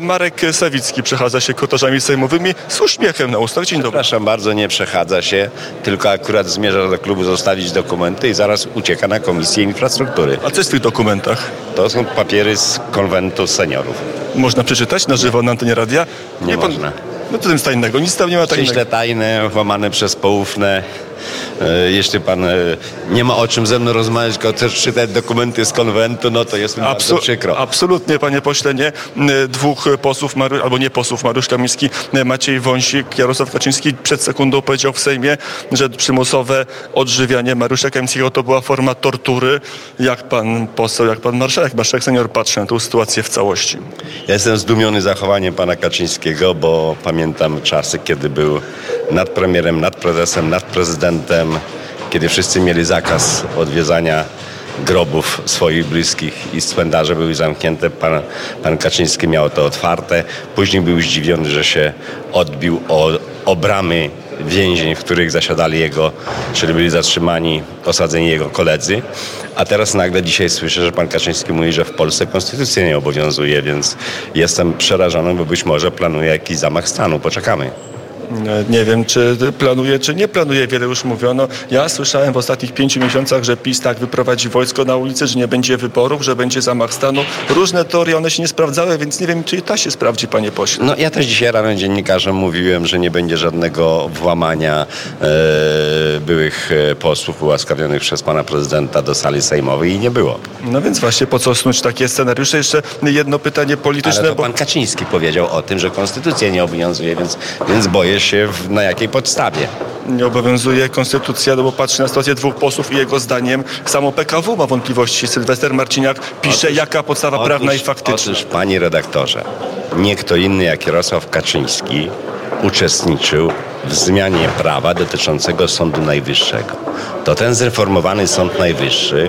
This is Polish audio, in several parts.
Marek Sawicki przechadza się kotarzami sejmowymi z uśmiechem na ustach. Dzień dobry. Przepraszam bardzo, nie przechadza się, tylko akurat zmierza do klubu zostawić dokumenty i zaraz ucieka na Komisję Infrastruktury. A co jest w tych dokumentach? To są papiery z konwentu seniorów. Można przeczytać na żywo na antenie radia? Nie pan- można. No to tym tajnego, nic tam nie ma tajnego. Ściśle tajne, łamane przez poufne. E, Jeśli pan e, nie ma o czym ze mną rozmawiać, tylko też czytać dokumenty z konwentu, no to jest mi bardzo przykro. Absolutnie, panie pośle, nie. M, Dwóch posłów, albo nie posłów, Mariusz Kamiński, Maciej Wąsik, Jarosław Kaczyński przed sekundą powiedział w Sejmie, że przymusowe odżywianie Mariusza Kamińskiego to była forma tortury. Jak pan poseł, jak pan marszałek, marszałek senior patrzy na tę sytuację w całości? Ja jestem zdumiony zachowaniem pana Kaczyńskiego, bo pamiętam czasy, kiedy był nad premierem, nad prezesem, nad prezydentem, kiedy wszyscy mieli zakaz odwiedzania grobów swoich bliskich i cmentarze były zamknięte. Pan, pan Kaczyński miał to otwarte. Później był zdziwiony, że się odbił o, o bramy więzień, w których zasiadali jego, czyli byli zatrzymani, osadzeni jego koledzy. A teraz nagle dzisiaj słyszę, że pan Kaczyński mówi, że w Polsce konstytucja nie obowiązuje, więc jestem przerażony, bo być może planuje jakiś zamach stanu. Poczekamy. E, Nie wiem, czy planuje, czy nie planuje, wiele już mówiono. Ja słyszałem w ostatnich pięciu miesiącach, że PiS tak wyprowadzi wojsko na ulicę, że nie będzie wyborów, że będzie zamach stanu. Różne teorie, one się nie sprawdzały, więc nie wiem, czy i ta się sprawdzi, panie pośle. No ja też dzisiaj rano dziennikarzom mówiłem, że nie będzie żadnego włamania e, byłych e, posłów ułaskawionych przez pana prezydenta do sali sejmowej i nie było. No więc właśnie, po co snuć takie scenariusze? Jeszcze jedno pytanie polityczne, Ale to bo... pan Kaczyński powiedział o tym, że konstytucja nie obowiązuje, więc, więc boję się w, na jakiej podstawie. nie obowiązuje konstytucja, no bo patrzy na sytuację dwóch posłów i jego zdaniem samo PKW ma wątpliwości. Sylwester Marciniak pisze, Otóż- jaka podstawa prawna i faktyczna. Otóż, panie redaktorze, nie kto inny jak Jarosław Kaczyński uczestniczył w zmianie prawa dotyczącego Sądu Najwyższego. To ten zreformowany Sąd Najwyższy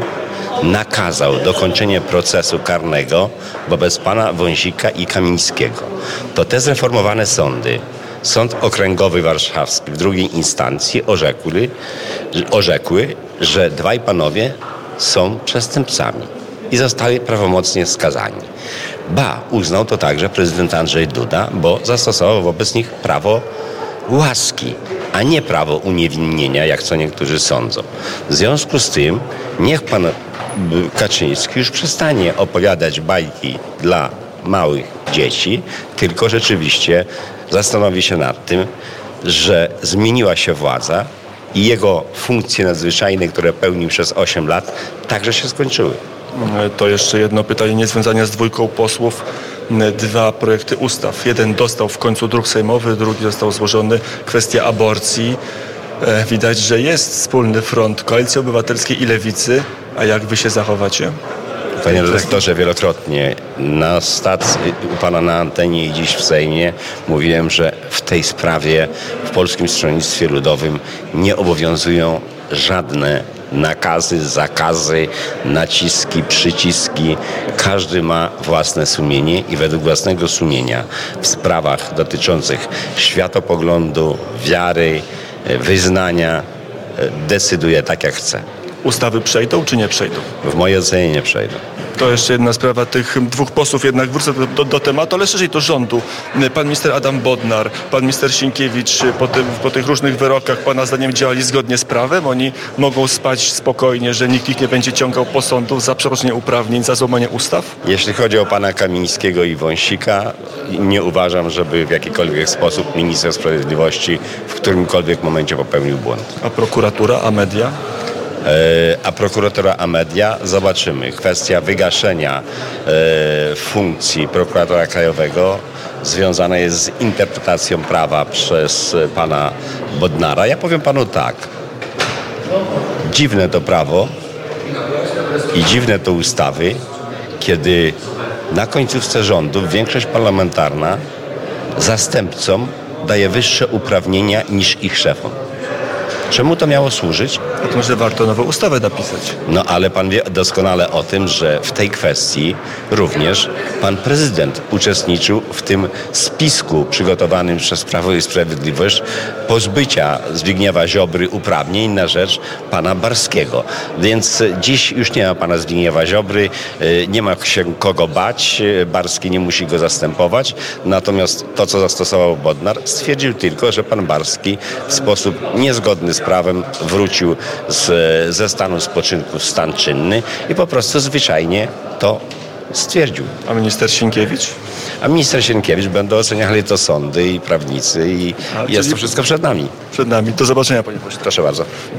nakazał dokończenie procesu karnego wobec pana Wąsika i Kamińskiego. To te zreformowane sądy, Sąd Okręgowy Warszawski w drugiej instancji orzekły, orzekły że dwaj panowie są przestępcami i zostali prawomocnie skazani. Ba, uznał to także prezydent Andrzej Duda, bo zastosował wobec nich prawo łaski, a nie prawo uniewinnienia, jak co niektórzy sądzą. W związku z tym niech pan Kaczyński już przestanie opowiadać bajki dla małych dzieci, tylko rzeczywiście zastanowi się nad tym, że zmieniła się władza i jego funkcje nadzwyczajne, które pełnił przez 8 lat, także się skończyły. E, To jeszcze jedno pytanie niezwiązane z dwójką posłów. E, Dwa projekty ustaw. Jeden dostał w końcu druk sejmowy, drugi został złożony. Kwestia aborcji. E, Widać, że jest wspólny front Koalicji Obywatelskiej i Lewicy. A jak wy się zachowacie? Panie redaktorze, wielokrotnie na stacji, u pana na antenie i dziś w Sejmie mówiłem, że w tej sprawie w Polskim Stronnictwie Ludowym nie obowiązują żadne nakazy, zakazy, naciski, przyciski. Każdy ma własne sumienie i według własnego sumienia w sprawach dotyczących światopoglądu, wiary, wyznania e, decyduje tak jak chce. Ustawy przejdą czy nie przejdą? W mojej ocenie nie przejdą. To jeszcze jedna sprawa tych dwóch posłów, jednak wrócę do, do, do tematu, ale szerzej do rządu. Pan minister Adam Bodnar, pan minister Sienkiewicz po, tym, po tych różnych wyrokach, pana zdaniem działali zgodnie z prawem? Oni mogą spać spokojnie, że nikt ich nie będzie ciągał po sądu za przekroczenie uprawnień, za złamanie ustaw? Jeśli chodzi o pana Kamińskiego i Wąsika, nie uważam, żeby w jakikolwiek sposób minister sprawiedliwości w którymkolwiek momencie popełnił błąd. A prokuratura, a media? E, A prokuratora Amedia zobaczymy. Kwestia wygaszenia e, funkcji prokuratora krajowego związana jest z interpretacją prawa przez pana Bodnara. Ja powiem panu tak. Dziwne to prawo i dziwne to ustawy, kiedy na końcówce rządów większość parlamentarna zastępcom daje wyższe uprawnienia niż ich szefom. Czemu to miało służyć? To może warto nową ustawę napisać. No ale pan wie doskonale o tym, że w tej kwestii również pan prezydent uczestniczył w tym spisku przygotowanym przez Prawo i Sprawiedliwość pozbycia Zbigniewa Ziobry uprawnień na rzecz pana Barskiego. Więc dziś już nie ma pana Zbigniewa Ziobry, y, nie ma się kogo bać, y, Barski nie musi go zastępować. Natomiast to, co zastosował Bodnar, stwierdził tylko, że pan Barski w sposób niezgodny z prawem wrócił z, ze stanu spoczynku w stan czynny i po prostu zwyczajnie to stwierdził. A minister Sienkiewicz? A minister Sienkiewicz będą oceniali to sądy i prawnicy i A, jest to wszystko przed nami. Przed nami. Do zobaczenia, panie pośle. Proszę bardzo.